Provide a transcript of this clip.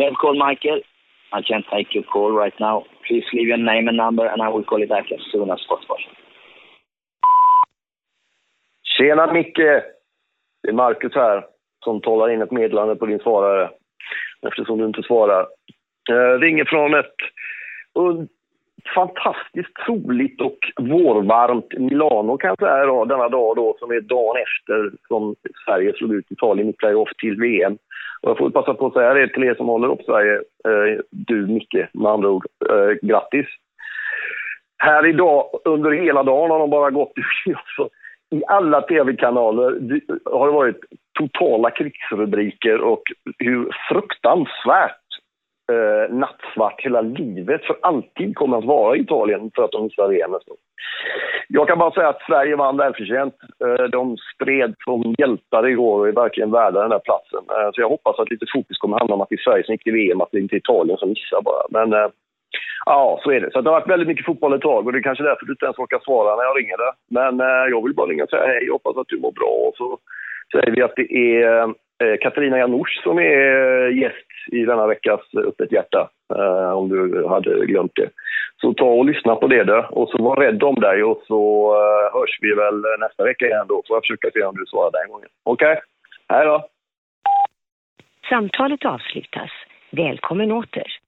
You have called Michael. I can't take your call right now. Please leave your name and number and I will call you back as soon as possible. Tjena Micke! Det är Marcus här som talar in ett meddelande på din svarare eftersom du inte svarar. Jag ringer från ett fantastiskt soligt och vårvarmt Milano kan jag säga då, denna dag då som är dagen efter som Sverige slog ut Italien i playoff till VM. Och jag får passa på att säga det till er som håller upp Sverige, eh, du Micke med andra ord, eh, grattis! Här idag, under hela dagen har de bara gått alltså, i alla tv-kanaler har det varit totala krigsrubriker och hur fruktansvärt eh, nattsvart hela livet för alltid kommer att vara i Italien för att de missar VM Jag kan bara säga att Sverige vann välförtjänt. Eh, de spred som hjältar igår och är verkligen värda den där platsen. Eh, så jag hoppas att lite fokus kommer handla om att det är Sverige som gick till VM, att det inte är Italien som missar bara. Men eh, Ja, så är det. Så det har varit väldigt mycket fotboll ett tag och det är kanske därför du inte ens orkar svara när jag ringer dig. Men eh, jag vill bara ringa och säga hej, hoppas att du mår bra. Och så säger vi att det är eh, Eh, Katarina Janouch som är eh, gäst i denna veckas eh, Öppet hjärta, om du hade glömt det. Så ta och lyssna på det då. och så var rädd om dig och så hörs vi väl nästa vecka igen då. Får jag försöka se om du svarar den gången. Okej? Okay? Hej då! Samtalet avslutas. Välkommen åter.